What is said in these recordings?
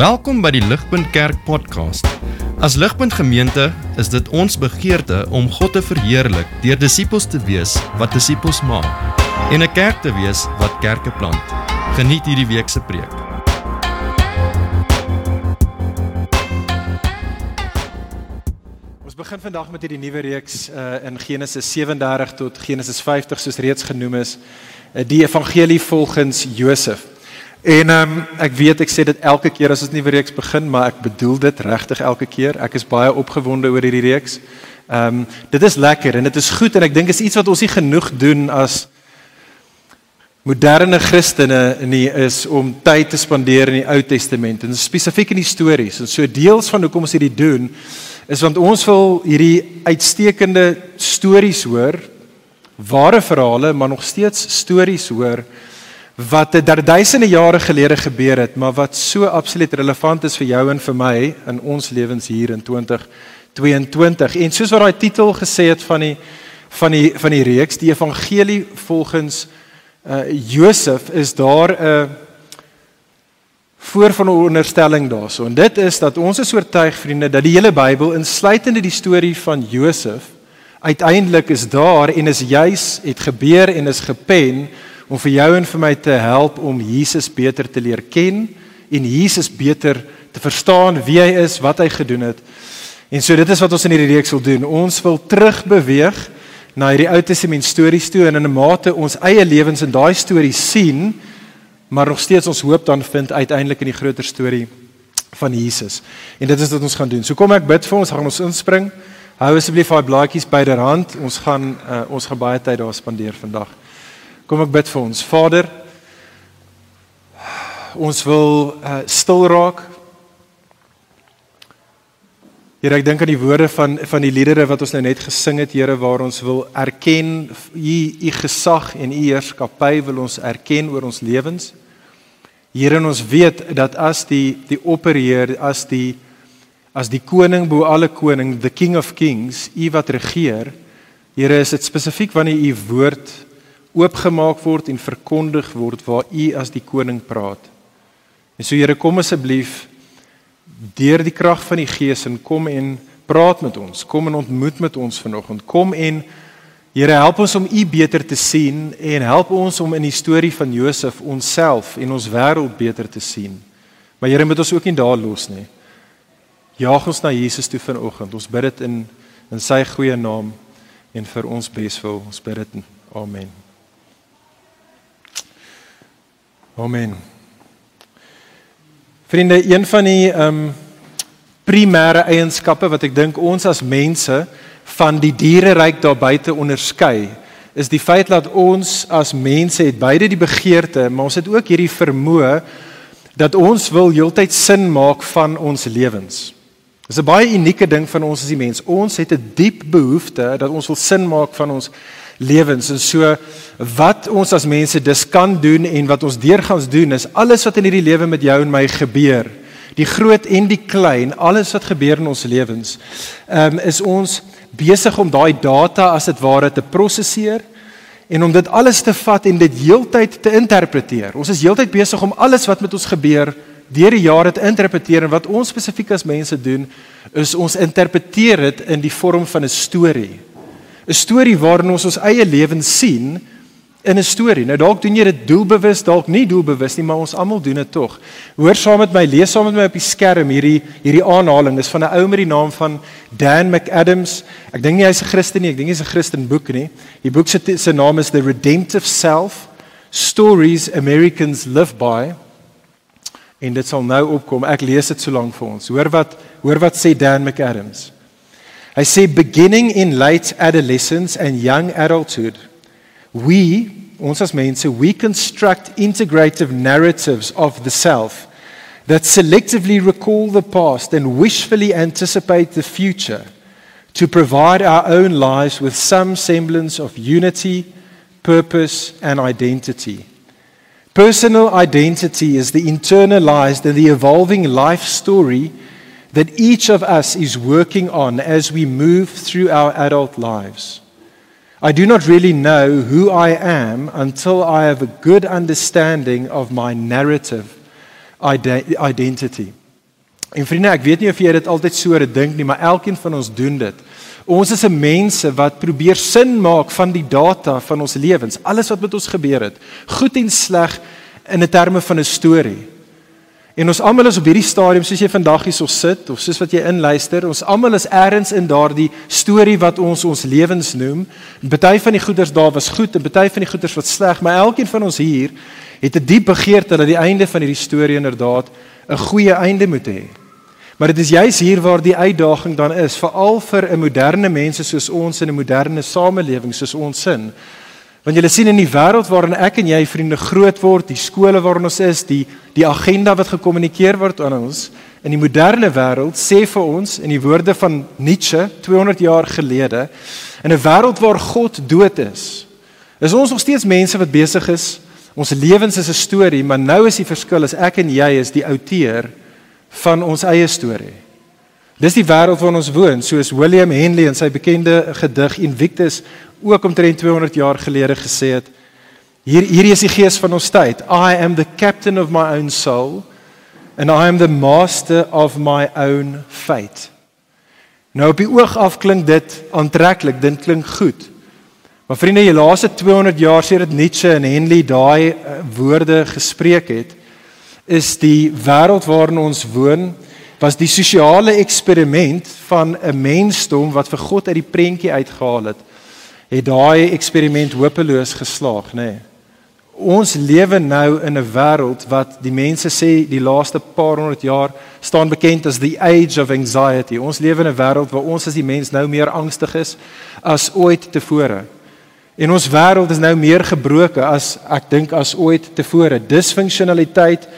Welkom by die Ligpunt Kerk podcast. As Ligpunt Gemeente is dit ons begeerte om God te verheerlik deur disippels te wees wat disippels maak en 'n kerk te wees wat kerke plant. Geniet hierdie week se preek. Ons begin vandag met hierdie nuwe reeks uh, in Genesis 37 tot Genesis 50 soos reeds genoem is, uh, die evangelie volgens Josef. En ehm um, ek weet ek sê dit elke keer as ons nuwe reeks begin, maar ek bedoel dit regtig elke keer. Ek is baie opgewonde oor hierdie reeks. Ehm um, dit is lekker en dit is goed en ek dink is iets wat ons nie genoeg doen as moderne Christene nie is om tyd te spandeer in die Ou Testament en spesifiek in die stories. En so deels van hoekom ons hierdie doen is want ons wil hierdie uitstekende stories hoor, ware verhale, maar nog steeds stories hoor wat daar duisende jare gelede gebeur het, maar wat so absoluut relevant is vir jou en vir my in ons lewens hier in 2022. En soos wat daai titel gesê het van die van die van die reeks, die evangelie volgens uh Josef is daar 'n uh, voor van 'n onderstelling daarso. En dit is dat ons is oortuig vriende dat die hele Bybel insluitende die storie van Josef uiteindelik is daar en is juis het gebeur en is gepen om vir jou en vir my te help om Jesus beter te leer ken en Jesus beter te verstaan wie hy is, wat hy gedoen het. En so dit is wat ons in hierdie reeks wil doen. Ons wil terugbeweeg na hierdie Ou Testament stories toe en in 'n mate ons eie lewens in daai stories sien, maar nog steeds ons hoop dan vind uiteindelik in die groter storie van Jesus. En dit is wat ons gaan doen. So kom ek bid vir ons, gaan ons inspring. Hou asseblief daai blaadjies byderhand. Ons gaan uh, ons gaan baie tyd daar spandeer vandag. Kom ek bid vir ons. Vader, ons wil uh, stil raak. Here, ek dink aan die woorde van van die liedere wat ons nou net gesing het, Here, waar ons wil erken u u gesag en u heerskappy wil ons erken oor ons lewens. Here, ons weet dat as die die opperheer, as die as die koning bo alle koning, the king of kings, u wat regeer, Here, is dit spesifiek wanneer u woord oopgemaak word en verkondig word waar u as die koning praat. En so Here kom asseblief deur die krag van die Gees en kom en praat met ons. Kom en ontmoet met ons vanoggend. Kom en Here help ons om u beter te sien en help ons om in die storie van Josef onsself en ons wêreld beter te sien. Maar Here moet ons ook nie daar los nie. Jaag ons na Jesus toe vanoggend. Ons bid dit in in sy goeie naam en vir ons beswil. Ons bid dit. Amen. Amen. Vriende, een van die ehm um, primêre eienskappe wat ek dink ons as mense van die diereryk daar buite onderskei, is die feit dat ons as mense het beide die begeerte, maar ons het ook hierdie vermoë dat ons wil heeltyd sin maak van ons lewens. Dis 'n baie unieke ding van ons as die mens. Ons het 'n diep behoefte dat ons wil sin maak van ons lewens. En so wat ons as mense dus kan doen en wat ons deurgangs doen is alles wat in hierdie lewe met jou en my gebeur die groot en die klein alles wat gebeur in ons lewens um, is ons besig om daai data as dit ware te prosesseer en om dit alles te vat en dit heeltyd te interpreteer. Ons is heeltyd besig om alles wat met ons gebeur deur die jare te interpreteer en wat ons spesifiek as mense doen is ons interpreteer dit in die vorm van 'n storie 'n storie waarin ons ons eie lewens sien in 'n storie. Nou dalk doen jy dit doelbewus, dalk nie doelbewus nie, maar ons almal doen dit tog. Hoor saam met my, lees saam met my op die skerm hierdie hierdie aanhaling. Dis van 'n ou met die naam van Dan McAdams. Ek dink nie hy's 'n Christen nie, ek dink hy's 'n Christen boek nie. Die boek se se naam is The Redemptive Self: Stories Americans Live By. En dit sal nou opkom. Ek lees dit so lank vir ons. Hoor wat hoor wat sê Dan McAdams. I say, beginning in late adolescence and young adulthood, we, ons as mense, we construct integrative narratives of the self that selectively recall the past and wishfully anticipate the future to provide our own lives with some semblance of unity, purpose, and identity. Personal identity is the internalized and the evolving life story that each of us is working on as we move through our adult lives. I do not really know who I am until I have a good understanding of my narrative identity. En vriende, ek weet nie of jy dit altyd so dink nie, maar elkeen van ons doen dit. Ons is mense wat probeer sin maak van die data van ons lewens, alles wat met ons gebeur het, goed en sleg in 'n terme van 'n storie. En ons almal is op hierdie stadium soos jy vandag hierso sit of soos wat jy inluister, ons almal is eers in daardie storie wat ons ons lewens noem. Party van die goeders daar was goed en party van die goeders wat sleg, maar elkeen van ons hier het 'n diep begeerte dat die einde van hierdie storie inderdaad 'n goeie einde moet hê. Maar dit is juis hier waar die uitdaging dan is, veral vir 'n moderne mense soos ons in 'n moderne samelewing soos ons sin. Want julle sien in die wêreld waarin ek en jy vriende groot word, die skole waarin ons is, die die agenda wat gekommunikeer word aan ons in die moderne wêreld sê vir ons in die woorde van Nietzsche 200 jaar gelede in 'n wêreld waar God dood is. Is ons nog steeds mense wat besig is Ons lewens is 'n storie, maar nou is die verskil is ek en jy is die outeur van ons eie storie. Dis die wêreld waarin ons woon, soos William Henley in sy bekende gedig Invictus ook omtrent 200 jaar gelede gesê het. Hier hierdie is die gees van ons tyd. I am the captain of my own soul and I am the master of my own fate. Nou op die oog af klink dit aantreklik, dit klink goed. Maar vriende, die laaste 200 jaar sedert Nietzsche en Henley daai uh, woorde gespreek het, is die wêreld waarin ons woon was die sosiale eksperiment van 'n mensdom wat vir God uit die prentjie uitgehaal het. Het daai eksperiment hopeloos geslaag, nê? Nee. Ons lewe nou in 'n wêreld wat die mense sê die laaste paar honderd jaar staan bekend as the age of anxiety. Ons lewe in 'n wêreld waar ons as die mens nou meer angstig is as ooit tevore. En ons wêreld is nou meer gebroke as ek dink as ooit tevore. Disfunksionaliteit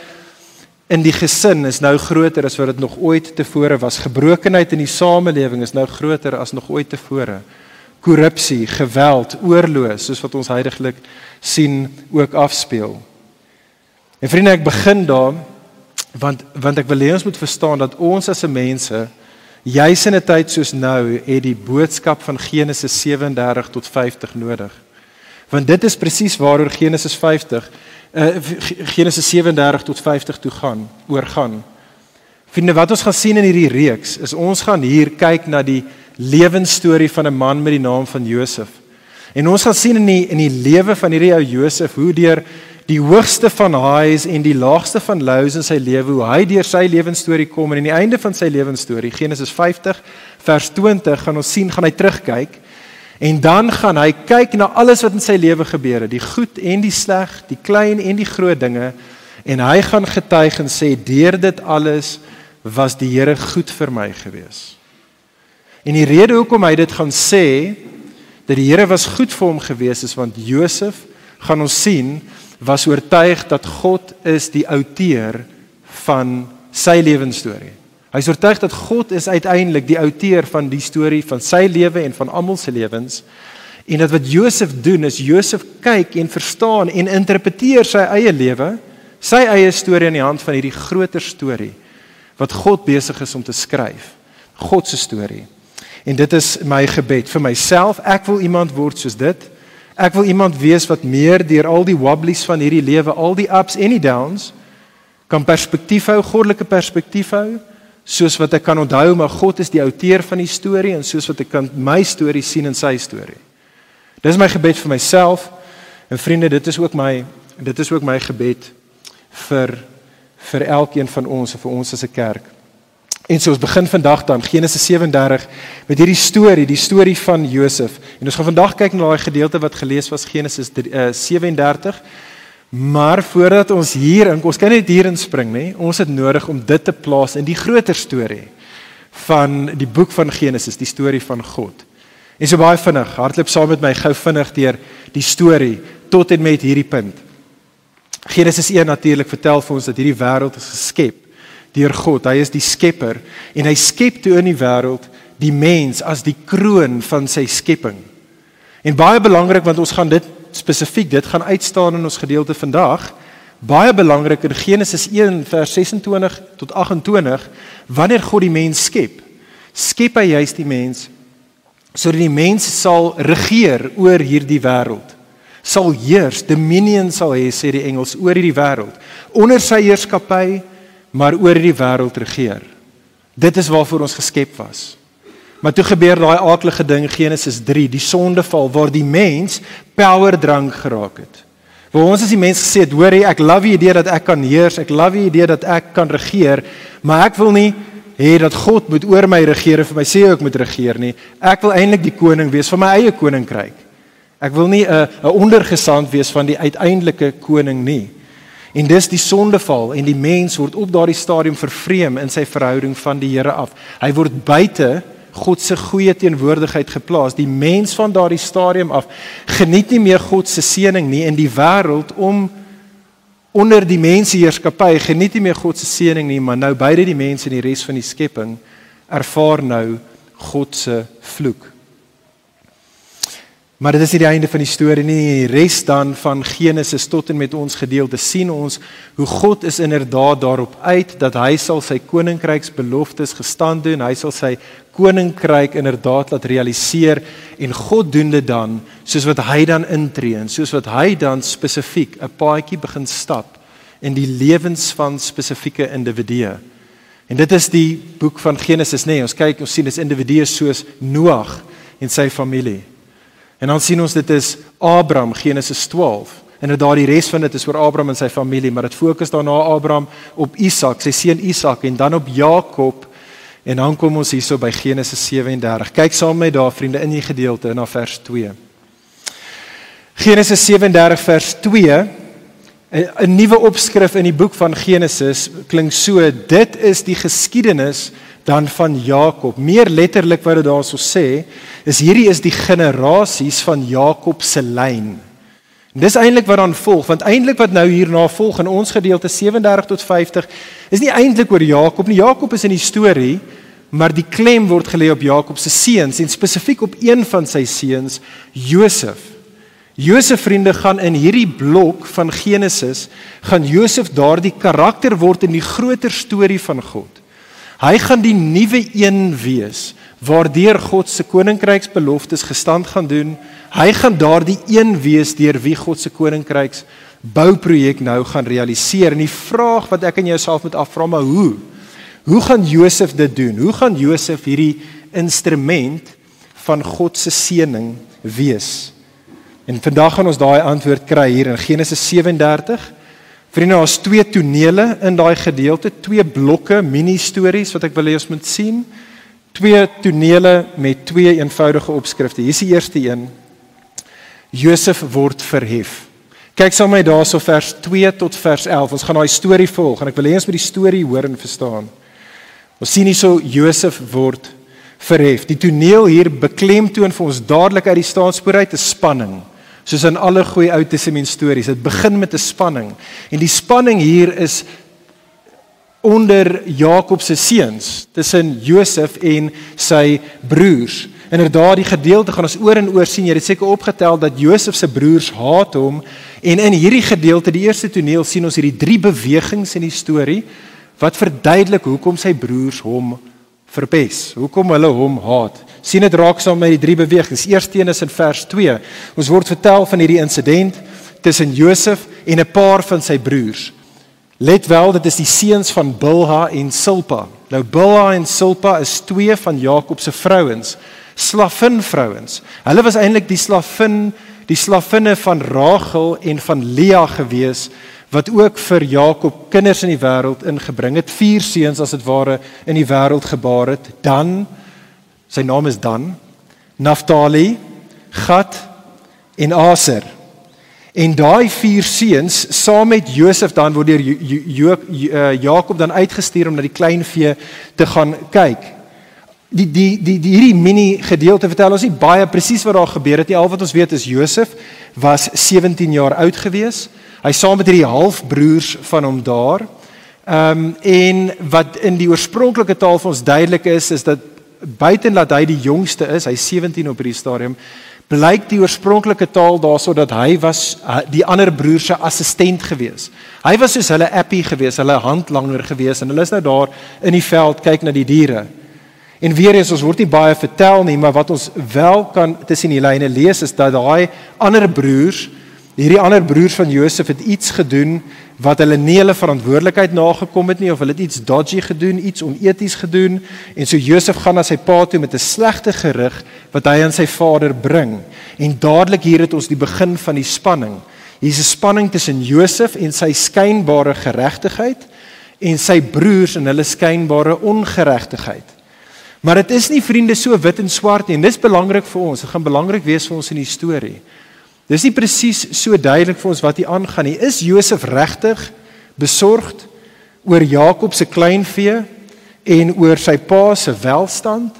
in die gesin is nou groter as wat dit nog ooit tevore was. Gebrokenheid in die samelewing is nou groter as nog ooit tevore. Korrupsie, geweld, oorlog, soos wat ons heidaglik sien ook afspeel. En vriende, ek begin daar want want ek wil hê ons moet verstaan dat ons as mense Juis in 'n tyd soos nou het die boodskap van Genesis 37 tot 50 nodig. Want dit is presies waaroor Genesis 50 uh, Genesis 37 tot 50 toe gaan, oor gaan. Vriende, wat ons gaan sien in hierdie reeks is ons gaan hier kyk na die lewensstorie van 'n man met die naam van Josef. En ons gaan sien in die in die lewe van hierdie ou Josef hoe deur die hoogste van highs en die laagste van lows in sy lewe, hoe hy deur sy lewensstorie kom en aan die einde van sy lewensstorie, Genesis 50 vers 20, gaan ons sien gaan hy terugkyk en dan gaan hy kyk na alles wat in sy lewe gebeur het, die goed en die sleg, die klein en die groot dinge en hy gaan getuig en sê deur dit alles was die Here goed vir my gewees. En die rede hoekom hy dit gaan sê dat die Here was goed vir hom gewees is want Josef gaan ons sien was oortuig dat God is die outeur van sy lewensstorie. Hy is oortuig dat God is uiteindelik die outeur van die storie van sy lewe en van almal se lewens. En dat wat Josef doen is Josef kyk en verstaan en interpreteer sy eie lewe, sy eie storie in die hand van hierdie groter storie wat God besig is om te skryf. God se storie. En dit is my gebed vir myself. Ek wil iemand word soos dit Ek wil iemand wees wat meer deur al die wobblies van hierdie lewe, al die ups en die downs kan perspektief hou, goddelike perspektief hou, soos wat ek kan onthou maar God is die outeur van die storie en soos wat ek kan my storie sien in sy storie. Dis my gebed vir myself en vriende, dit is ook my dit is ook my gebed vir vir elkeen van ons en vir ons as 'n kerk. En so ons begin vandag dan Genesis 37 met hierdie storie, die storie van Josef. En ons gaan vandag kyk na daai gedeelte wat gelees was Genesis 37. Eh, maar voordat ons hier in ons kan net hier inspring nê. Ons het nodig om dit te plaas in die groter storie van die boek van Genesis, die storie van God. En so baie vinnig, hardloop saam met my gou vinnig deur die storie tot en met hierdie punt. Genesis 1 natuurlik vertel vir ons dat hierdie wêreld is geskep deur God. Hy is die skepper en hy skep toe in die wêreld die mens as die kroon van sy skepping. En baie belangrik want ons gaan dit spesifiek dit gaan uitstaan in ons gedeelte vandag. Baie belangrik in Genesis 1 vers 26 tot 28 wanneer God die mens skep, skep hy juist die mens sodat die mens sal regeer oor hierdie wêreld. Sal heers, dominion sal hê sê die engels oor hierdie wêreld. Onder sy heerskappy maar oor die wêreld regeer. Dit is waarvoor ons geskep was. Maar toe gebeur daai aardige ding Genesis 3, die sondeval waar die mens power drank geraak het. Waar ons as die mens gesê het, hoor jy, ek love die idee dat ek kan heers, ek love die idee dat ek kan regeer, maar ek wil nie hê dat God moet oor my regeer en vir my sê ek moet regeer nie. Ek wil eintlik die koning wees van my eie koninkryk. Ek wil nie 'n 'n ondergesant wees van die uiteindelike koning nie. En dis die sondeval en die mens word op daardie stadium vervreem in sy verhouding van die Here af. Hy word buite God se goeie teenwoordigheid geplaas. Die mens van daardie stadium af geniet nie meer God se seëning nie in die wêreld om onder die mense heerskappy geniet nie meer God se seëning nie, maar nou beide die mense en die res van die skepping ervaar nou God se vloek. Maar dit is nie die einde van die storie nie. Die res dan van Genesis tot en met ons gedeelte sien ons hoe God is inderdaad daarop uit dat hy sal sy koninkryksbeloftes gestand doen. Hy sal sy koninkryk inderdaad laat realiseer en God doen dit dan soos wat hy dan intree en soos wat hy dan spesifiek 'n paadjie begin stap in die lewens van spesifieke individue. En dit is die boek van Genesis nê. Nee, ons kyk ons sien dis individue soos Noag en sy familie. En dan sien ons dit is Abraham Genesis 12. En dit daardie res van dit is oor Abraham en sy familie, maar dit fokus daarna Abraham op Isak, sy seun Isak en dan op Jakob. En dan kom ons hierso by Genesis 37. Kyk saam met my daar vriende in die gedeelte na vers 2. Genesis 37 vers 2 'n nuwe opskrif in die boek van Genesis klink so dit is die geskiedenis dan van Jakob. Meer letterlik wat dit daarso sê, is hierdie is die generasies van Jakob se lyn. En dis eintlik wat dan volg, want eintlik wat nou hierna volg in ons gedeelte 37 tot 50 is nie eintlik oor Jakob nie. Jakob is in die storie, maar die klem word gelê op Jakob se seuns en spesifiek op een van sy seuns, Josef. Josef vriende gaan in hierdie blok van Genesis gaan Josef daardie karakter word in die groter storie van God. Hy gaan die nuwe een wees waardeur God se koninkryksbeloftes gestand gaan doen. Hy gaan daardie een wees deur wie God se koninkryks bouprojek nou gaan realiseer. En die vraag wat ek aan jouself moet afvra, maar hoe? Hoe gaan Josef dit doen? Hoe gaan Josef hierdie instrument van God se seëning wees? En vandag gaan ons daai antwoord kry hier in Genesis 37 Vriende, daar's twee tonele in daai gedeelte, twee blokke mini-stories wat ek wil hê ons moet sien. Twee tonele met twee eenvoudige opskrifte. Hier is die eerste een. Josef word verhef. Kyk saam met my daarso vers 2 tot vers 11. Ons gaan daai storie volg en ek wil hê ons moet die storie hoor en verstaan. Ons sien hierso Josef word verhef. Die toneel hier beklemtoon vir ons dadelik uit die staatspoor uit 'n spanning. Soos in alle goeie Ou Testament stories, dit begin met 'n spanning. En die spanning hier is onder Jakob se seuns, tussen Josef en sy broers. Inderdaad, die gedeelte gaan ons oor en oor sien. Jy het seker opgetel dat Josef se broers haat hom en in hierdie gedeelte, die eerste toneel, sien ons hierdie drie bewegings in die storie wat verduidelik hoekom sy broers hom verpes. Hoekom hulle hom haat sien dit raak saam met die drie bewegings. Eersteen is in vers 2. Ons word vertel van hierdie insident tussen Josef en 'n paar van sy broers. Let wel, dit is die seuns van Bilha en Silpa. Nou Bilha en Silpa is twee van Jakob se vrouens, slavin vrouens. Hulle was eintlik die slavin, die slavinne van Rachel en van Lea gewees wat ook vir Jakob kinders in die wêreld ingebring het. Vier seuns as dit ware in die wêreld gebaar het. Dan Sy naam is Dan, Naftali, Gad en Aser. En daai vier seuns saam met Josef dan word deur eh, Jakob dan uitgestuur om na die kleinvee te gaan kyk. Die die die die hierdie mini gedeelte vertel ons nie baie presies wat daar gebeur het nie. Al wat ons weet is Josef was 17 jaar oud gewees. Hy saam met hierdie halfbroers van hom daar. Ehm um, en wat in die oorspronklike taal vir ons duidelik is is dat buiten dat hy die jongste is, hy 17 op hierdie stadium, blyk die oorspronklike taal daarso dat hy was die ander broer se assistent gewees. Hy was soos hulle appie gewees, hulle handlanger gewees en hulle is nou daar in die veld kyk na die diere. En weer eens ons word nie baie vertel nie, maar wat ons wel kan tussen die lyne lees is dat daai ander broers, hierdie ander broers van Josef het iets gedoen wat hulle nie hulle verantwoordelikheid nagekom het nie of hulle het iets dodgy gedoen, iets oneties gedoen en so Josef gaan na sy pa toe met 'n slegte gerig wat hy aan sy vader bring. En dadelik hier het ons die begin van die spanning. Hier's 'n spanning tussen Josef en sy skynbare geregtigheid en sy broers en hulle skynbare ongeregtigheid. Maar dit is nie vriende so wit en swart nie en dis belangrik vir ons. Dit gaan belangrik wees vir ons in die storie. Dis nie presies so duidelik vir ons wat hier aangaan nie. Is Josef regtig besorgd oor Jakob se kleinvee en oor sy pa se welstand?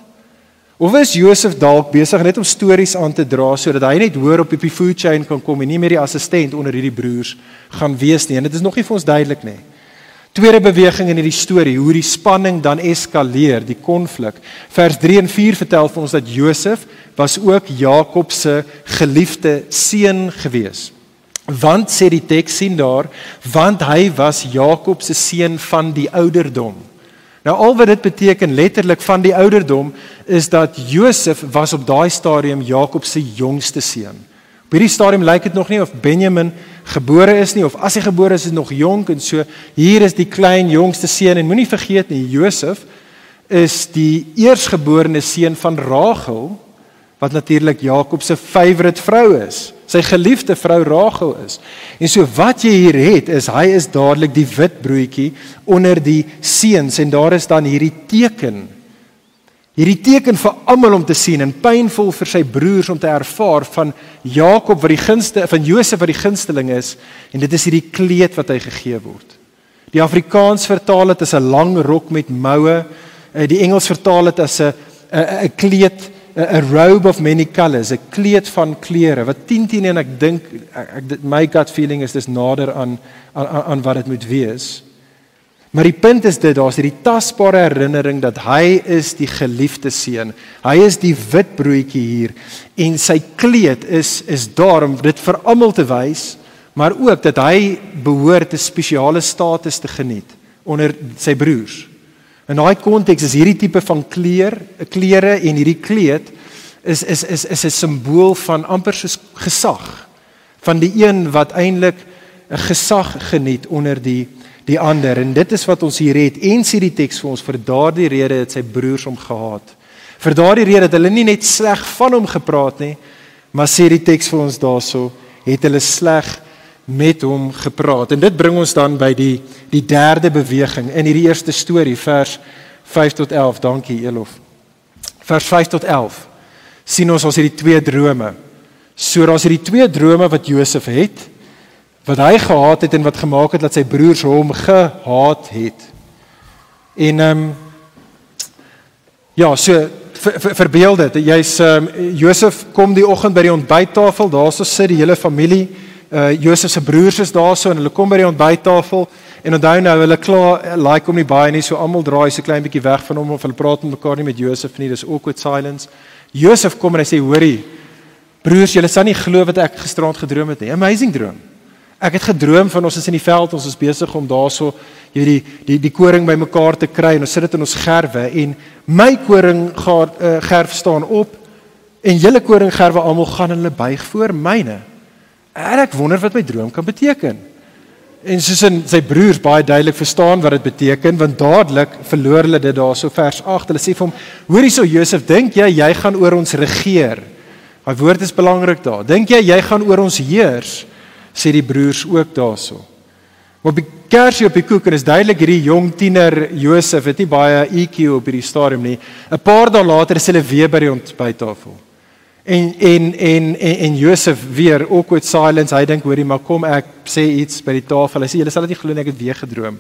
Of is Josef dalk besig net om stories aan te dra sodat hy net hoor op die food chain kan kom en nie meer die assistent onder hierdie broers gaan wees nie? En dit is nog nie vir ons duidelik nie. Tweede beweging in hierdie storie, hoe die spanning dan eskaleer, die konflik. Vers 3 en 4 vertel vir ons dat Josef was ook Jakob se geliefde seun gewees. Want sê die teks sien daar, want hy was Jakob se seun van die ouderdom. Nou al wat dit beteken letterlik van die ouderdom is dat Josef was op daai stadium Jakob se jongste seun. Op hierdie stadium lyk dit nog nie of Benjamin gebore is nie of as hy gebore is is nog jonk en so hier is die klein jongste seun en moenie vergeet nie Josef is die eersgeborene seun van Rachel wat natuurlik Jakob se favourite vrou is. Sy geliefde vrou Rachel is. En so wat jy hier het is hy is dadelik die wit broodjie onder die seuns en daar is dan hierdie teken Hierdie teken vir almal om te sien en pynvol vir sy broers om te ervaar van Jakob wat die gunste van Josef wat die gunsteling is en dit is hierdie kleed wat hy gegee word. Die Afrikaans vertaal dit as 'n lang rok met moue. Eh, die Engels vertaal dit as 'n 'n kleed 'n robe of many colors, 'n kleed van kleure wat 10 10 en ek dink ek my gut feeling is dis nader aan aan aan wat dit moet wees. Maar die punt is dit, daar's hierdie tasbare herinnering dat hy is die geliefde seun. Hy is die wit broodjie hier en sy kleed is is daar om dit vir almal te wys, maar ook dat hy behoort 'n spesiale status te geniet onder sy broers. In daai konteks is hierdie tipe van kleer, klere en hierdie kleed is is is is 'n simbool van amper soos gesag van die een wat eintlik 'n gesag geniet onder die die ander en dit is wat ons hier het en sê die teks vir ons vir daardie rede het sy broers hom gehaat. Vir daardie rede het hulle nie net sleg van hom gepraat nie, maar sê die teks vir ons daarso het hulle sleg met hom gepraat. En dit bring ons dan by die die derde beweging in hierdie eerste storie vers 5 tot 11. Dankie Elof. Vers 5 tot 11. sien ons ons hierdie twee drome. So daar's hierdie twee drome wat Josef het wat hy gehaat het en wat gemaak het dat sy broers hom gehaat het. En ehm um, ja, so ver, ver, verbeel dit. Jy's ehm um, Josef kom die oggend by die ontbyttafel, daarso sit die hele familie. Uh Josef se broers is daarso en hulle kom by die ontbyttafel en onthou nou hulle klaar like hom nie baie nie, so almal draai so klein bietjie weg van hom of hulle praat met mekaar nie met Josef nie. Dis awkward silence. Josef kom en hy sê: "Hoorie, broers, julle sal nie glo wat ek gisterand gedroom het nie. Amazing droom." Ek het gedroom van ons is in die veld, ons is besig om daarso hierdie die die koring bymekaar te kry en ons sit dit in ons gerwe en my koring gaan uh, gerf staan op en julle koringgerwe almal gaan hulle buig voor myne. En ek wonder wat my droom kan beteken. En soos in sy broers baie duidelik verstaan wat dit beteken want dadelik verloor hulle dit daarso vers 8. Hulle sê vir hom: "Hoor hierso Josef, dink jy jy gaan oor ons regeer?" Daai woord is belangrik daar. Dink jy jy gaan oor ons heers? Sê die broers ook daarso. Op die kersie op die koek en is duidelik hierdie jong tiener Josef het nie baie EQ op hierdie stadium nie. 'n Paar dae later is hulle weer by die ontbyttafel. En en en en, en Josef weer awkward silence. Hy dink hoorie, maar kom ek sê iets by die tafel. Hy sê julle sal dit nie glo nie, ek het weer gedroom.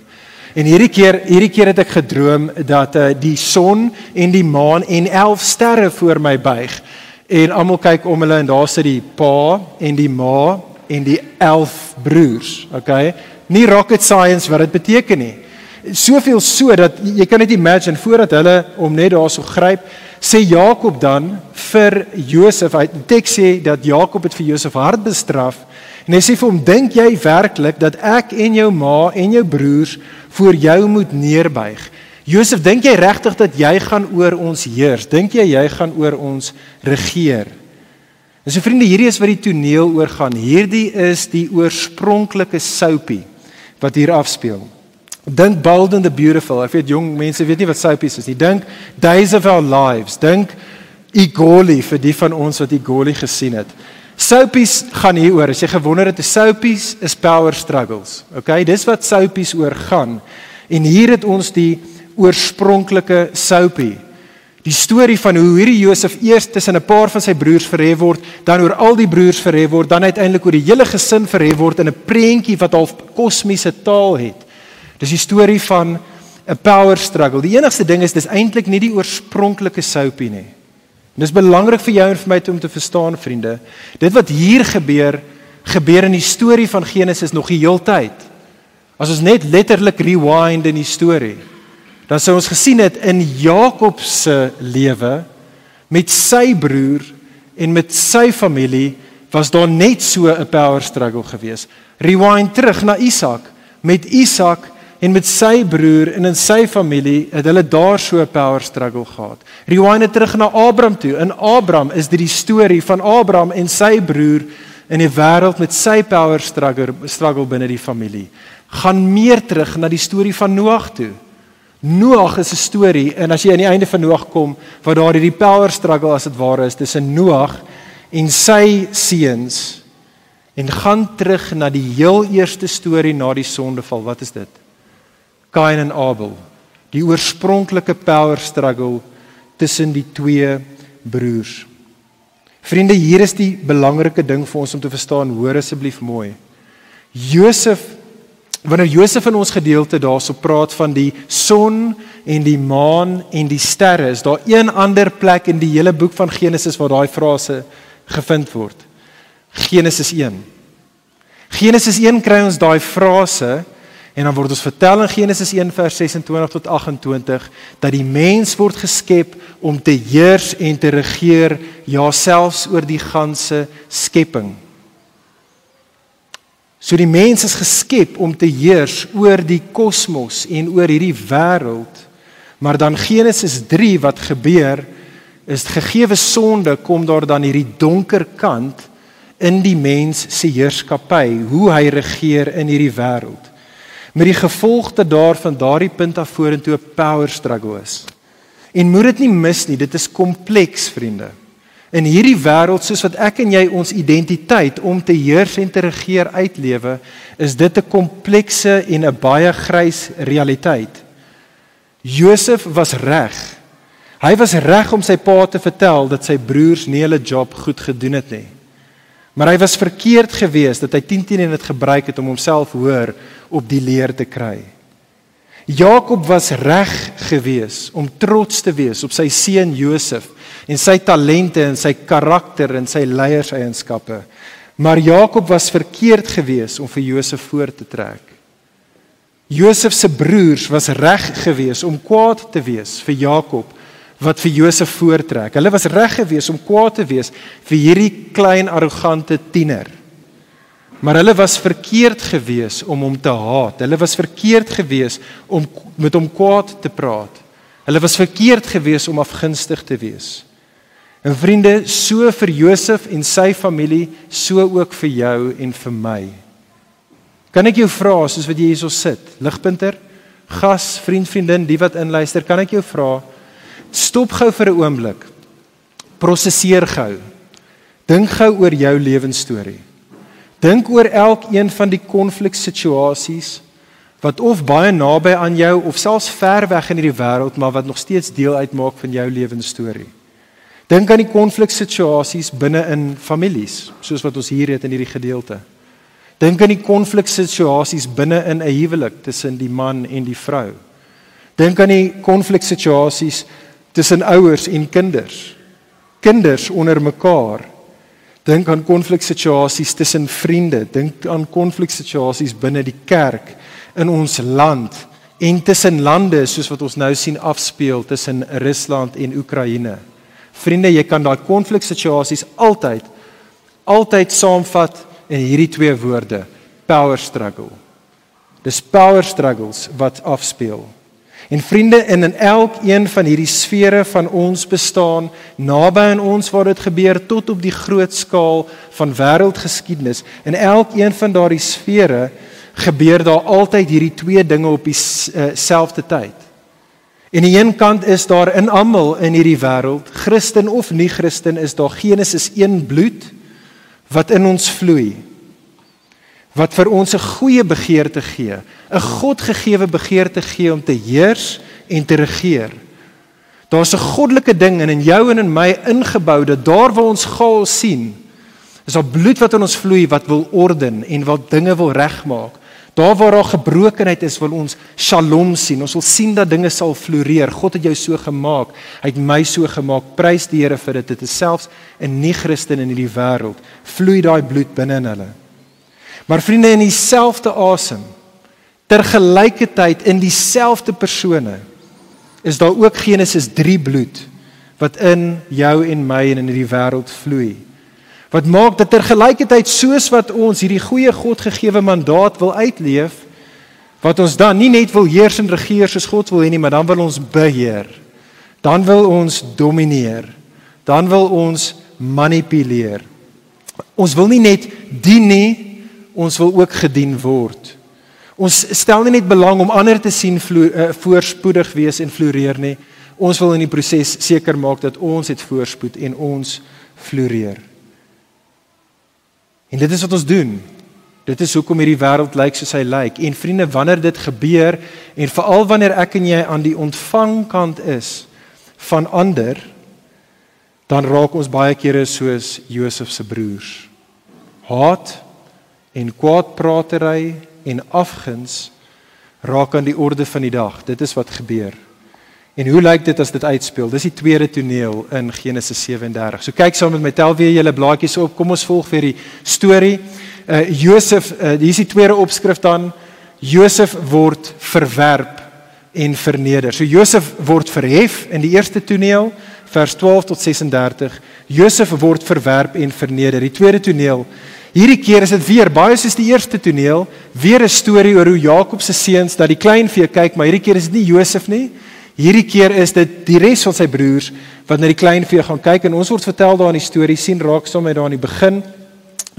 En hierdie keer, hierdie keer het ek gedroom dat uh, die son en die maan en 11 sterre voor my buig. En almal kyk om hulle en daar sit die pa en die ma en die 11 broers, okay? Nie rocket science wat dit beteken nie. Soveel so dat jy kan net imagine voordat hulle om net daarso gryp, sê Jakob dan vir Josef, hy teks sê dat Jakob het vir Josef hard bestraf en hy sê vir hom, "Dink jy werklik dat ek en jou ma en jou broers voor jou moet neerbuig?" Josef, dink jy regtig dat jy gaan oor ons heers? Dink jy jy gaan oor ons regeer? En so vriende, hierdie is wat die toneel oor gaan. Hierdie is die oorspronklike soapie wat hier afspeel. Dink Bold and the Beautiful. Ek weet jong mense weet nie wat soapies is nie. Dink Days of Our Lives. Dink Igoli vir die van ons wat Igoli gesien het. Soapies gaan hier oor. As jy gewonder het, soapies is power struggles. Okay, dis wat soapies oor gaan. En hier het ons die oorspronklike soapie. Die storie van hoe hierdie Josef eers tussen 'n paar van sy broers verhef word, dan oor al die broers verhef word, dan uiteindelik oor die hele gesin verhef word in 'n prentjie wat half kosmiese taal het. Dis die storie van 'n power struggle. Die enigste ding is dis eintlik nie die oorspronklike soapie nie. En dis belangrik vir jou en vir my om te verstaan, vriende. Dit wat hier gebeur, gebeur in die storie van Genesis nog die heeltyd. As ons net letterlik rewind in die storie, dan sou ons gesien het in Jakob se lewe met sy broer en met sy familie was daar net so 'n power struggle geweest. Rewind terug na Isak. Met Isak en met sy broer en in sy familie het hulle daar so 'n power struggle gehad. Rewind terug na Abraham toe. In Abraham is dit die storie van Abraham en sy broer in die wêreld met sy power struggle struggle binne die familie. Gaan meer terug na die storie van Noag toe. Noag is 'n storie en as jy aan die einde van Noag kom, waar daar hierdie power struggle as dit ware is tussen Noag en sy seuns en gaan terug na die heel eerste storie na die sondeval. Wat is dit? Kain en Abel. Die oorspronklike power struggle tussen die twee broers. Vriende, hier is die belangrike ding vir ons om te verstaan. Hoor asseblief mooi. Josef wanneer Josef in ons gedeelte daarso praat van die son en die maan en die sterre, is daar een ander plek in die hele boek van Genesis waar daai frase gevind word. Genesis 1. Genesis 1 kry ons daai frase En dan word ons vertel in Genesis 1 vers 26 tot 28 dat die mens word geskep om te heers en te regeer, ja selfs oor die ganse skepping. So die mens is geskep om te heers oor die kosmos en oor hierdie wêreld. Maar dan Genesis 3 wat gebeur is gegeewe sonde kom daar dan hierdie donker kant in die mens se heerskappy, hoe hy regeer in hierdie wêreld met die gevolgte daarvan daardie punt af vorentoe 'n power struggle is. En moet dit nie mis nie, dit is kompleks, vriende. In hierdie wêreld soos wat ek en jy ons identiteit om te heers en te regeer uitlewe, is dit 'n komplekse en 'n baie grys realiteit. Josef was reg. Hy was reg om sy pa te vertel dat sy broers nie hulle job goed gedoen het nie. Maar hy was verkeerd geweest dat hy 10 teen 1 het gebruik het om homself hoër op die leer te kry. Jakob was reg geweest om trots te wees op sy seun Josef en sy talente en sy karakter en sy leierseienskappe. Maar Jakob was verkeerd geweest om vir Josef voor te trek. Josef se broers was reg geweest om kwaad te wees vir Jakob wat vir Josef voortrek. Hulle was reg geweest om kwaad te wees vir hierdie klein arrogante tiener. Maar hulle was verkeerd gewees om hom te haat. Hulle was verkeerd gewees om met hom kwaad te praat. Hulle was verkeerd gewees om afgunstig te wees. En vriende, so vir Josef en sy familie, so ook vir jou en vir my. Kan ek jou vra soos wat jy hierso sit, ligpunter, gas, vriend, vriendin, die wat inluister, kan ek jou vra stop gou vir 'n oomblik. Prosesseer gou. Dink gou oor jou lewensstorie. Dink oor elkeen van die konfliksituasies wat of baie naby aan jou of selfs ver weg in hierdie wêreld maar wat nog steeds deel uitmaak van jou lewensstorie. Dink aan die konfliksituasies binne in families, soos wat ons hier het in hierdie gedeelte. Dink aan die konfliksituasies binne in 'n huwelik tussen die man en die vrou. Dink aan die konfliksituasies tussen ouers en kinders. Kinders onder mekaar. Dink aan konfliksituasies tussen vriende, dink aan konfliksituasies binne die kerk in ons land en tussen lande soos wat ons nou sien afspeel tussen Rusland en Oekraïne. Vriende, jy kan daai konfliksituasies altyd altyd saamvat in hierdie twee woorde: power struggle. Dis power struggles wat afspeel. En vriende, in en elkeen van hierdie sfere van ons bestaan, naby aan ons waar dit gebeur tot op die groot skaal van wêreldgeskiedenis, in elkeen van daardie sfere gebeur daar altyd hierdie twee dinge op dieselfde tyd. En aan die een kant is daar in almal in hierdie wêreld, Christen of nie Christen, is daar Genesis 1 bloed wat in ons vloei. Wat vir ons 'n goeie begeerte gee, 'n Godgegewe begeerte gee om te heers en te regeer. Daar's 'n goddelike ding in in jou en in my ingebou dat daar waar ons gaal sien, is daar bloed wat in ons vloei wat wil orden en wat dinge wil regmaak. Daar waar daar gebrokenheid is, wil ons shalom sien. Ons wil sien dat dinge sal floreer. God het jou so gemaak. Hy het my so gemaak. Prys die Here vir dit. Dit is selfs 'n nie-Christen in hierdie wêreld vloei daai bloed binne in hulle. Maar vriende in dieselfde asem, tergelykertyd in dieselfde persone, is daar ook Genesis 3 bloed wat in jou en my en in hierdie wêreld vloei. Wat maak dat tergelykertyd soos wat ons hierdie goeie Godgegewe mandaat wil uitleef, wat ons dan nie net wil heers en regeer soos God wil hê nie, maar dan wil ons beheer. Dan wil ons domineer. Dan wil ons manipuleer. Ons wil nie net dien nie, ons wil ook gedien word. Ons stel nie net belang om ander te sien vlo, uh, voorspoedig wees en floreer nie. Ons wil in die proses seker maak dat ons het voorspoed en ons floreer. En dit is wat ons doen. Dit is hoekom hierdie wêreld lyk soos hy lyk. En vriende, wanneer dit gebeur en veral wanneer ek en jy aan die ontvangkant is van ander, dan raak ons baie kere soos Josef se broers. Haat en kwaadpratery en afguns raak aan die orde van die dag. Dit is wat gebeur. En hoe lyk dit as dit uitspeel? Dis die tweede toneel in Genesis 37. So kyk saam met my, tel weer julle blaadjies op. Kom ons volg vir die storie. Uh Josef, uh, hier is die tweede opskrif dan. Josef word verwerp en verneder. So Josef word verhef in die eerste toneel, vers 12 tot 36. Josef word verwerp en verneder. Die tweede toneel Hierdie keer is dit weer baie soos die eerste toneel, weer 'n storie oor hoe Jakob se seuns dat die kleinvee kyk, maar hierdie keer is dit nie Josef nie, Hierdie keer is dit die res van sy broers wat na die kleinvee gaan kyk en ons word vertel daar in die storie sien raak sommer daar aan die begin.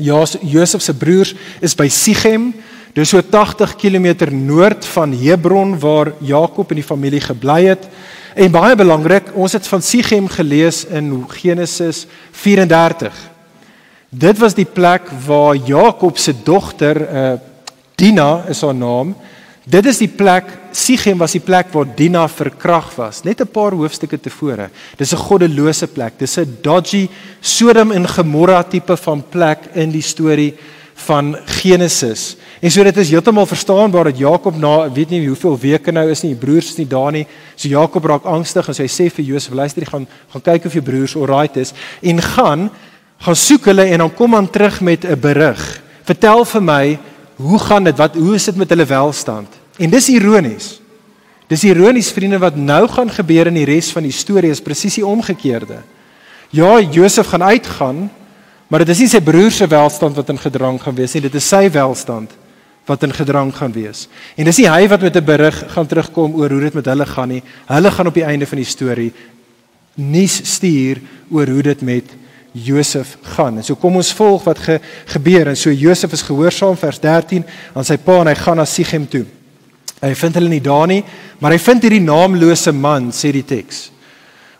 Ja, Josef se broers is by Sichem. Dis so 80 km noord van Hebron waar Jakob en die familie gebly het. En baie belangrik, ons het van Sichem gelees in Genesis 34. Dit was die plek waar Jakob se dogter uh Dina is haar naam Dit is die plek Sichem was die plek waar Dina verkrag was, net 'n paar hoofstukke tevore. Dis 'n goddelose plek. Dis 'n dodgy Sodom en Gomorra tipe van plek in die storie van Genesis. En so dit is heeltemal verstaanbaar dat Jakob na weet nie hoeveel weke nou is nie, die broers is nie daar nie. So Jakob raak angstig en so hy sê vir Josef, luister, gaan gaan kyk of jou broers alright is en gaan gaan soek hulle en dan kom aan terug met 'n berig. Vertel vir my hoe gaan dit? Wat hoe is dit met hulle welstand? En dis ironies. Dis ironies vriende wat nou gaan gebeur in die res van die storie is presies die omgekeerde. Ja, Josef gaan uitgaan, maar dit is nie sy broer se welstand wat in gedrang gaan wees nie, dit is sy welstand wat in gedrang gaan wees. En dis nie hy wat met 'n berig gaan terugkom oor hoe dit met hulle gaan nie. Hulle gaan op die einde van die storie nuus stuur oor hoe dit met Josef gaan. En so kom ons volg wat ge, gebeur en so Josef is gehoorsaam vers 13 aan sy pa en hy gaan na Sichem toe. Hy vind hulle nie daar nie, maar hy vind hierdie naamlose man, sê die teks.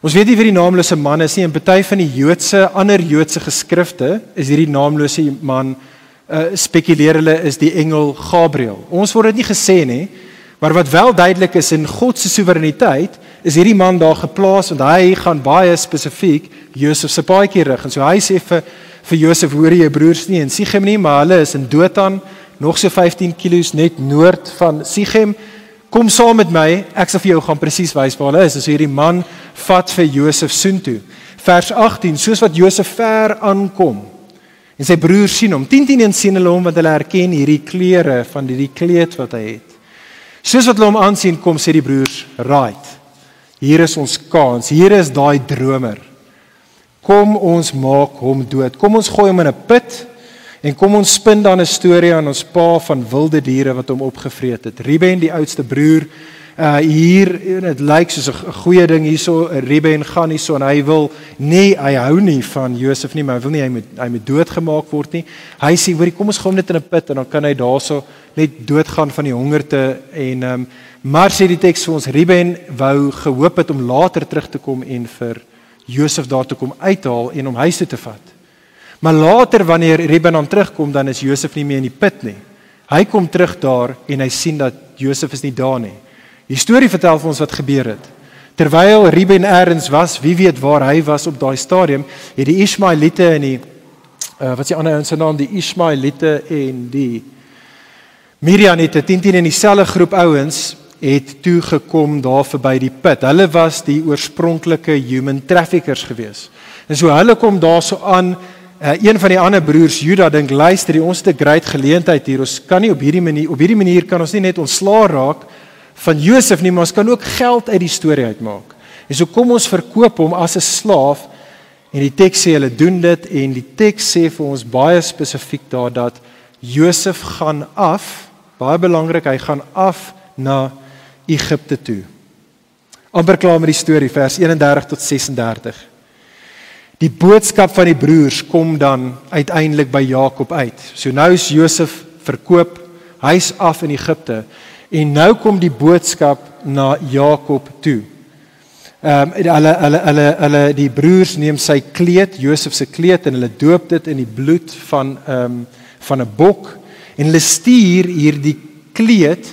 Ons weet nie wie die naamlose man is nie. In party van die Joodse ander Joodse geskrifte is hierdie naamlose man uh spekuleer hulle is die engel Gabriël. Ons word dit nie gesê nie, maar wat wel duidelik is in God se soewereiniteit is hierdie man daar geplaas want hy gaan baie spesifiek Josef se paadjie rig. En so hy sê vir vir Josef hoor jy broers nie en Sichem nie maar hulle is in Dothan nog so 15 km net noord van Sichem. Kom saam met my ek sal vir jou gaan presies wys waar hulle is. As hierdie man vat vir Josef soontoe. Vers 18 soos wat Josef ver aankom en sy broers sien hom 10 10 en sien hulle hom want hulle herken hierdie klere van hierdie kleed wat hy het. Soos wat hulle hom aansien kom sê die broers right Hier is ons kans. Hier is daai dromer. Kom ons maak hom dood. Kom ons gooi hom in 'n put en kom ons spin dan 'n storie aan ons pa van wilde diere wat hom opgevreet het. Ruben, die oudste broer, uh hier dit lyk soos 'n goeie ding hierso Reuben gaan hierso en hy wil nee hy hou nie van Josef nie maar hy wil nie hy moet hy moet doodgemaak word nie. Hy sê hoorie kom ons gaan net in 'n put en dan kan hy daarso net doodgaan van die hongerte en ehm um, maar sê die teks vir ons Reuben wou gehoop het om later terug te kom en vir Josef daar te kom uithaal en om huis toe te vat. Maar later wanneer Reuben dan terugkom dan is Josef nie meer in die put nie. Hy kom terug daar en hy sien dat Josef is nie daar nie Die storie vertel vir ons wat gebeur het. Terwyl Ruben eers was, wie weet waar hy was op daai stadium, het die Ismaeliete en die uh, wat is die ander ouens se naam, die Ismaeliete en die Midianiete, 10 10 in dieselfde groep ouens het toe gekom daar verby die put. Hulle was die oorspronklike human traffickers gewees. En so hulle kom daarso aan Uh, een van die ander broers Juda dink luister, ons het 'n great geleentheid hier. Ons kan nie op hierdie manier op hierdie manier kan ons nie net ontslaa raak van Josef nie, maar ons kan ook geld uit die storie uitmaak. En so kom ons verkoop hom as 'n slaaf en die teks sê hulle doen dit en die teks sê vir ons baie spesifiek daar dat Josef gaan af, baie belangrik, hy gaan af na Egipte toe. amper klaar met die storie vers 31 tot 36. Die boodskap van die broers kom dan uiteindelik by Jakob uit. So nou is Josef verkoop, hy's af in Egipte. En nou kom die boodskap na Jakob toe. Ehm um, hulle hulle hulle hulle die broers neem sy kleed, Josef se kleed en hulle doop dit in die bloed van ehm um, van 'n bok en hulle stuur hierdie kleed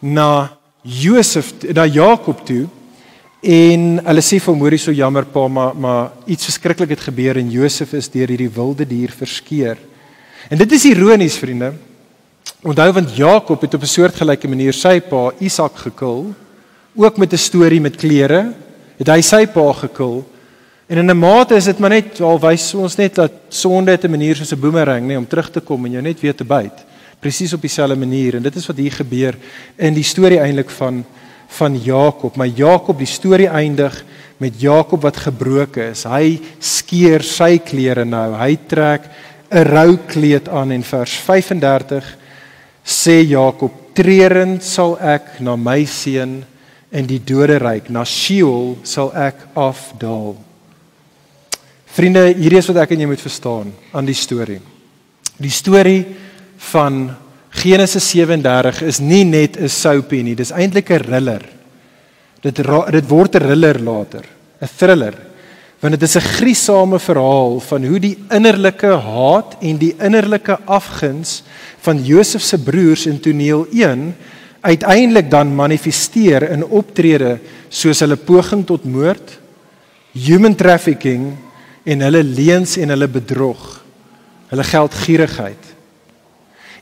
na Josef na Jakob toe en hulle sê vir Morie so jammer pa maar maar iets verskriklik het gebeur en Josef is deur hierdie wilde dier verskeer. En dit is ironies vriende. Onthou want Jakob het op 'n soortgelyke manier sy pa Isak gekil, ook met 'n storie met klere, het hy sy pa gekil. En in 'n mate is dit maar net al wys ons net dat sonde het 'n manier soos 'n boomerang, nê, om terug te kom en jou net weer te byt. Presies op dieselfde manier en dit is wat hier gebeur in die storie eintlik van van Jakob. Maar Jakob, die storie eindig met Jakob wat gebroken is. Hy skeer sy klere nou. Hy trek 'n rou kleed aan en vers 35 sê Jakob treurend sal ek na my seun in die doderyk na Sheol sal ek afdaal. Vriende hierdie is wat ek en jy moet verstaan aan die storie. Die storie van Genesis 37 is nie net 'n soapie nie dis eintlik 'n thriller. Dit dit word 'n thriller later 'n thriller want dit is 'n griesame verhaal van hoe die innerlike haat en die innerlike afguns van Josef se broers in toneel 1 uiteindelik dan manifesteer in optrede soos hulle poging tot moord, human trafficking en hulle leuns en hulle bedrog, hulle geldgierigheid.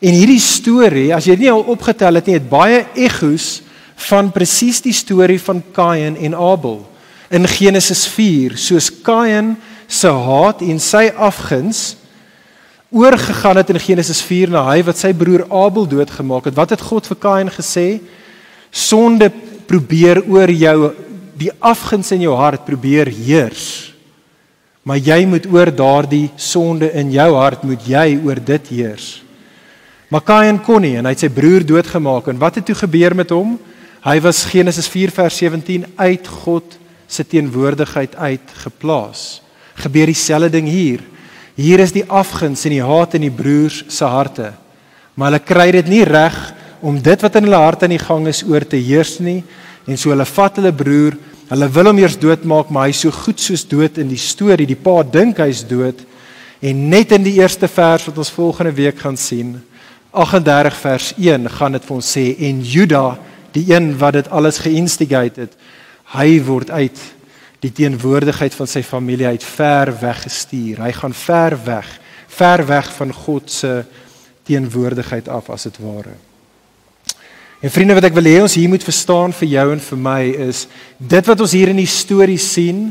En hierdie storie, as jy dit nie al opgetel het nie, het baie egos van presies die storie van Kain en Abel in Genesis 4 soos Kain se haat en sy afguns oorgegaan het in Genesis 4 na hy wat sy broer Abel doodgemaak het. Wat het God vir Kain gesê? Sonde probeer oor jou die afguns in jou hart probeer heers maar jy moet oor daardie sonde in jou hart moet jy oor dit heers. Maar Kain kon nie en hy het sy broer doodgemaak en wat het toe gebeur met hom? Hy was Genesis 4 vers 17 uit God se teenwoordigheid uit geplaas. Gebeur dieselfde ding hier. Hier is die afguns en die haat in die broers se harte. Maar hulle kry dit nie reg om dit wat in hulle harte aan die gang is oor te heers nie en so hulle vat hulle broer, hulle wil hom eers doodmaak, maar hy's so goed soos dood in die storie. Die pa dink hy's dood en net in die eerste vers wat ons volgende week gaan sien, 38 vers 1 gaan dit vir ons sê en Juda, die een wat dit alles geinstigate het, hy word uit die teenwoordigheid van sy familie uit ver weg gestuur. Hy gaan ver weg, ver weg van God se teenwoordigheid af as dit ware. En vriende wat ek wil hê ons hier moet verstaan vir jou en vir my is dit wat ons hier in die storie sien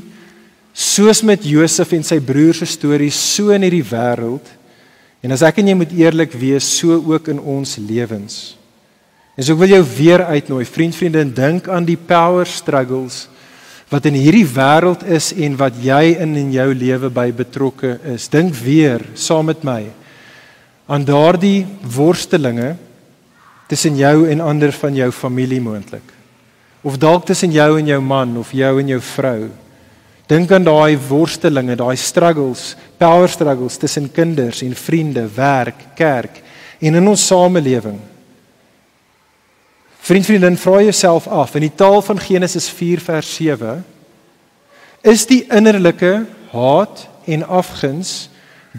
soos met Josef en sy broers se storie so in hierdie wêreld en as ek en jy moet eerlik wees so ook in ons lewens. En so ek wil jou weer uitnooi, vriend, vriende, en dink aan die power struggles wat in hierdie wêreld is en wat jy in in jou lewe by betrokke is. Dink weer saam met my aan daardie worstelinge tussen jou en ander van jou familie moontlik. of dalk tussen jou en jou man of jou en jou vrou. Dink aan daai worstelinge, daai struggles, power struggles tussen kinders en vriende, werk, kerk en in ons samelewing. Vriend, vriendin, vra jouself af in die taal van Genesis 4 vers 7 is die innerlike haat en afguns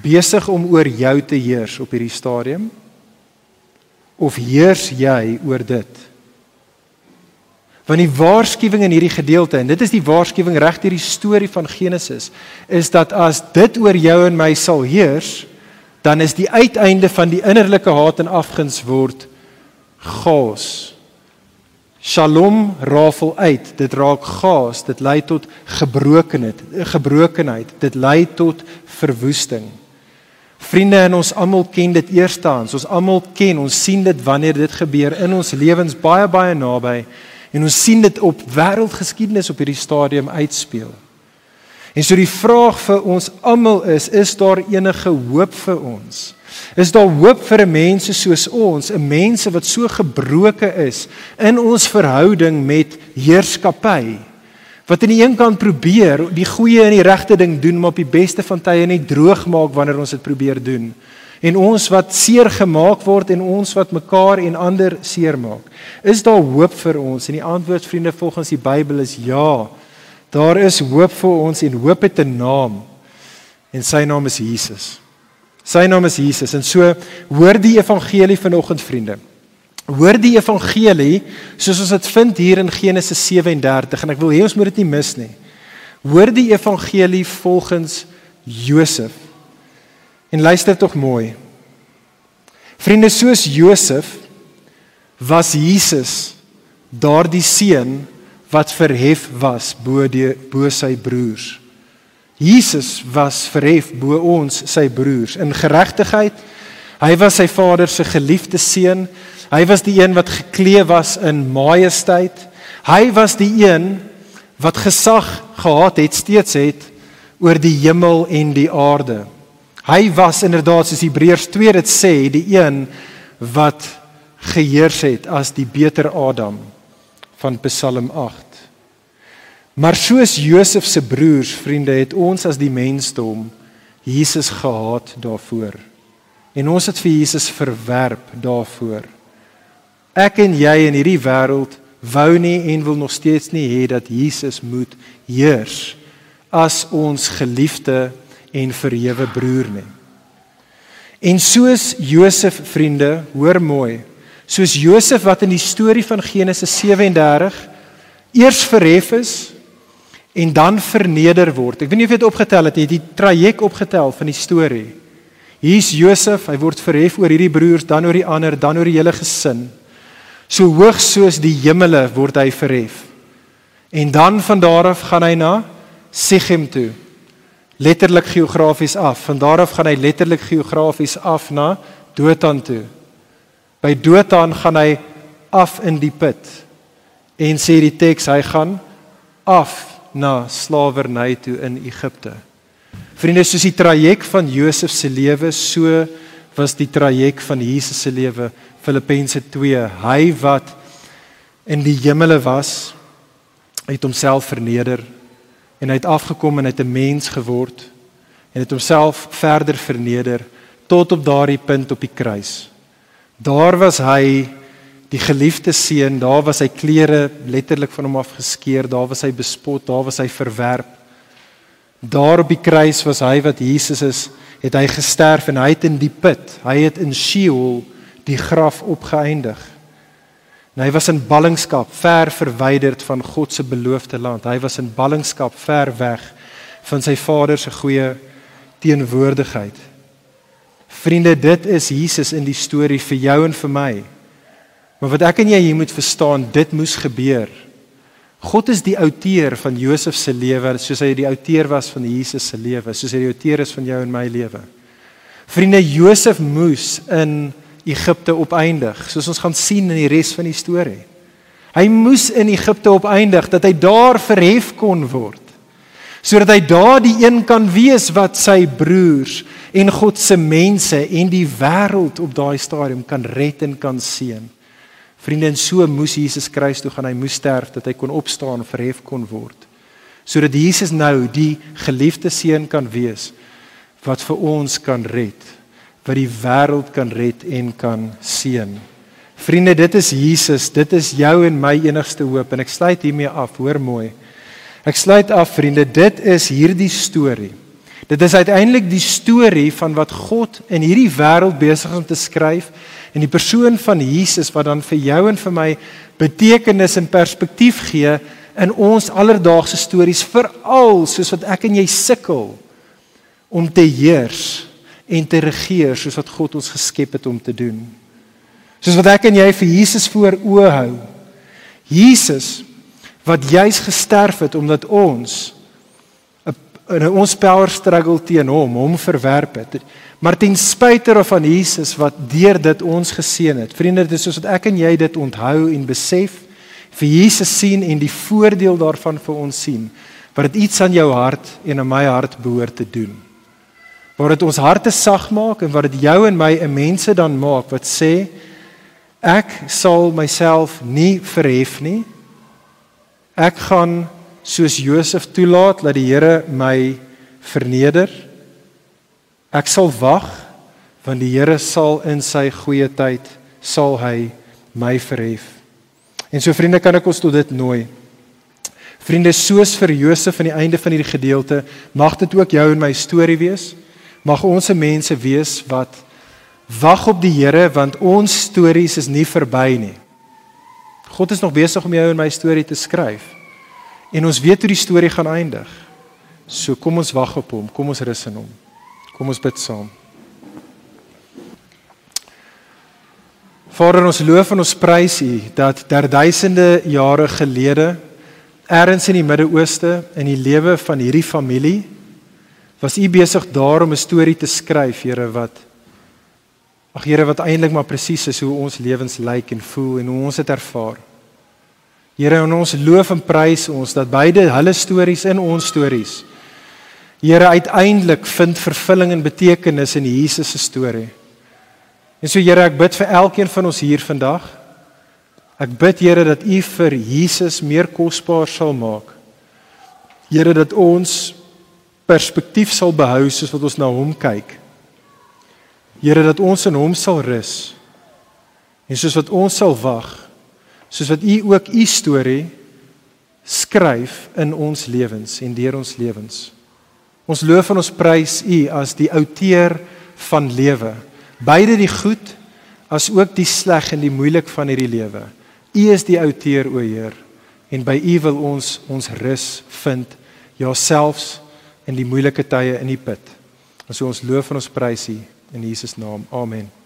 besig om oor jou te heers op hierdie stadium of heers jy oor dit? Want die waarskuwing in hierdie gedeelte en dit is die waarskuwing reg deur die storie van Genesis is dat as dit oor jou en my sal heers, dan is die uiteinde van die innerlike haat en afguns word chaos. Shalom rafel uit. Dit raak chaos. Dit lei tot gebrokenheid, gebrokenheid. Dit lei tot verwoesting. Vriende, en ons almal ken dit eerstens. Ons almal ken, ons sien dit wanneer dit gebeur in ons lewens baie baie naby en ons sien dit op wêreldgeskiedenis op hierdie stadium uitspeel. En so die vraag vir ons almal is, is daar enige hoop vir ons? Is daar hoop vir mense soos ons, 'n mense wat so gebroke is in ons verhouding met heerskappy? wat aan die een kant probeer die goeie en die regte ding doen maar op die beste van tye net droog maak wanneer ons dit probeer doen. En ons wat seer gemaak word en ons wat mekaar en ander seer maak. Is daar hoop vir ons? En die antwoord vriende volgens die Bybel is ja. Daar is hoop vir ons en hoop het 'n naam. En sy naam is Jesus. Sy naam is Jesus. En so hoor die evangelie vanoggend vriende. Hoor die evangelie soos ons dit vind hier in Genesis 37 en ek wil hê ons moet dit nie mis nie. Hoor die evangelie volgens Josef. En luister tog mooi. Vriende soos Josef was Jesus daardie seun wat verhef was bo die bo sy broers. Jesus was verhef bo ons sy broers in geregtigheid. Hy was sy vader se geliefde seun. Hy was die een wat geklee was in majesteit. Hy was die een wat gesag gehad het steeds het oor die hemel en die aarde. Hy was inderdaad soos Hebreërs 2 dit sê, die een wat geheers het as die beter Adam van Psalm 8. Maar soos Josef se broers, vriende, het ons as die mensdom Jesus gehaat daarvoor. En ons het vir Jesus verwerp daarvoor. Ek en jy in hierdie wêreld wou nie en wil nog steeds nie hê dat Jesus moet heers as ons geliefde en verhewe broer nie. En soos Josef vriende, hoor mooi, soos Josef wat in die storie van Genesis 37 eers verhef is en dan verneder word. Ek weet nie of jy dit opgetel het, jy het die traject opgetel van die storie. Hier's Josef, hy word verhef oor hierdie broers, dan oor die ander, dan oor die hele gesin. So hoog soos die hemele word hy verhef. En dan van daar af gaan hy na Sichem toe. Letterlik geografies af. Van daar af gaan hy letterlik geografies af na Dothan toe. By Dothan gaan hy af in die put. En sê die teks hy gaan af na slawerny toe in Egipte. Vriende, soos die traject van Josef se lewe, so was die traject van Jesus se lewe Filippense 2 hy wat in die hemele was het homself verneder en hy het afgekom en hy het 'n mens geword en het homself verder verneder tot op daardie punt op die kruis daar was hy die geliefde seun daar was sy klere letterlik van hom af geskeur daar was hy bespot daar was hy verwerp daar op die kruis was hy wat Jesus is het hy gesterf en hy het in die put hy het in Sheol die graf opgeëindig. En hy was in ballingskap ver verwyderd van God se beloofde land. Hy was in ballingskap ver weg van sy Vader se goeie teenwoordigheid. Vriende, dit is Jesus in die storie vir jou en vir my. Maar wat ek en jy hier moet verstaan, dit moes gebeur. God is die outeur van Josef se lewe, soos hy die outeur was van Jesus se lewe, soos hy die outeur is van jou en my lewe. Vriende, Josef moes in Egipte opeindig, soos ons gaan sien in die res van die storie. Hy moes in Egipte opeindig dat hy daar verhef kon word. Sodat hy daar die een kan wees wat sy broers en God se mense en die wêreld op daai stadium kan red en kan seën. Vriende, en so moes Jesus kruis toe gaan. Hy moes sterf dat hy kon opstaan, verhef kon word. Sodat Jesus nou die geliefde seun kan wees wat vir ons kan red, wat die wêreld kan red en kan seën. Vriende, dit is Jesus, dit is jou en my enigste hoop en ek sluit hiermee af, hoor mooi. Ek sluit af, vriende, dit is hierdie storie. Dit is uiteindelik die storie van wat God in hierdie wêreld besig is om te skryf en die persoon van Jesus wat dan vir jou en vir my betekenis en perspektief gee in ons alledaagse stories veral soos wat ek en jy sukkel om te heers en te regeer soos wat God ons geskep het om te doen. Soos wat ek en jy vir Jesus voor oë hou. Jesus wat juis gesterf het omdat ons in ons power struggle teen hom, hom verwerp het. Maar ten spyte van Jesus wat deur dit ons geseën het. Vriende, dit is soos wat ek en jy dit onthou en besef vir Jesus sien en die voordeel daarvan vir ons sien, wat dit iets aan jou hart en aan my hart behoort te doen. Waar dit ons harte sag maak en wat dit jou en my 'n mense dan maak wat sê ek sal myself nie verhef nie. Ek gaan soos Josef toelaat dat die Here my verneder. Ek sal wag want die Here sal in sy goeie tyd sal hy my verhef. En so vriende kan ek ons tot dit nooi. Vriende soos vir Josef aan die einde van hierdie gedeelte, mag dit ook jou en my storie wees. Mag ons se mense wees wat wag op die Here want ons stories is nie verby nie. God is nog besig om jou en my storie te skryf. En ons weet hoe die storie gaan eindig. So kom ons wag op hom, kom ons rus in hom. Kom ons bid saam. Vader, ons loof en ons prys U dat daar duisende jare gelede ergens in die Midde-Ooste in die lewe van hierdie familie was U besig daar om 'n storie te skryf, Here, wat Ag Here, wat eintlik maar presies is hoe ons lewens lyk en voel en hoe ons dit ervaar. Here, ons loof en prys ons dat beide hulle stories en ons stories Here uiteindelik vind vervulling en betekenis in Jesus se storie. En so Here, ek bid vir elkeen van ons hier vandag. Ek bid Here dat U vir Jesus meer kosbaar sal maak. Here dat ons perspektief sal behou soos wat ons na hom kyk. Here dat ons in hom sal rus. En soos wat ons sal wag, soos wat U ook U storie skryf in ons lewens en deur ons lewens. Ons loof en ons prys U as die outeur van lewe. Beide die goed as ook die sleg en die moeilik van hierdie lewe. U is die outeur o Heer en by U wil ons ons rus vind, ja selfs in die moeilike tye in die put. Ons so ons loof en ons prys U in Jesus naam. Amen.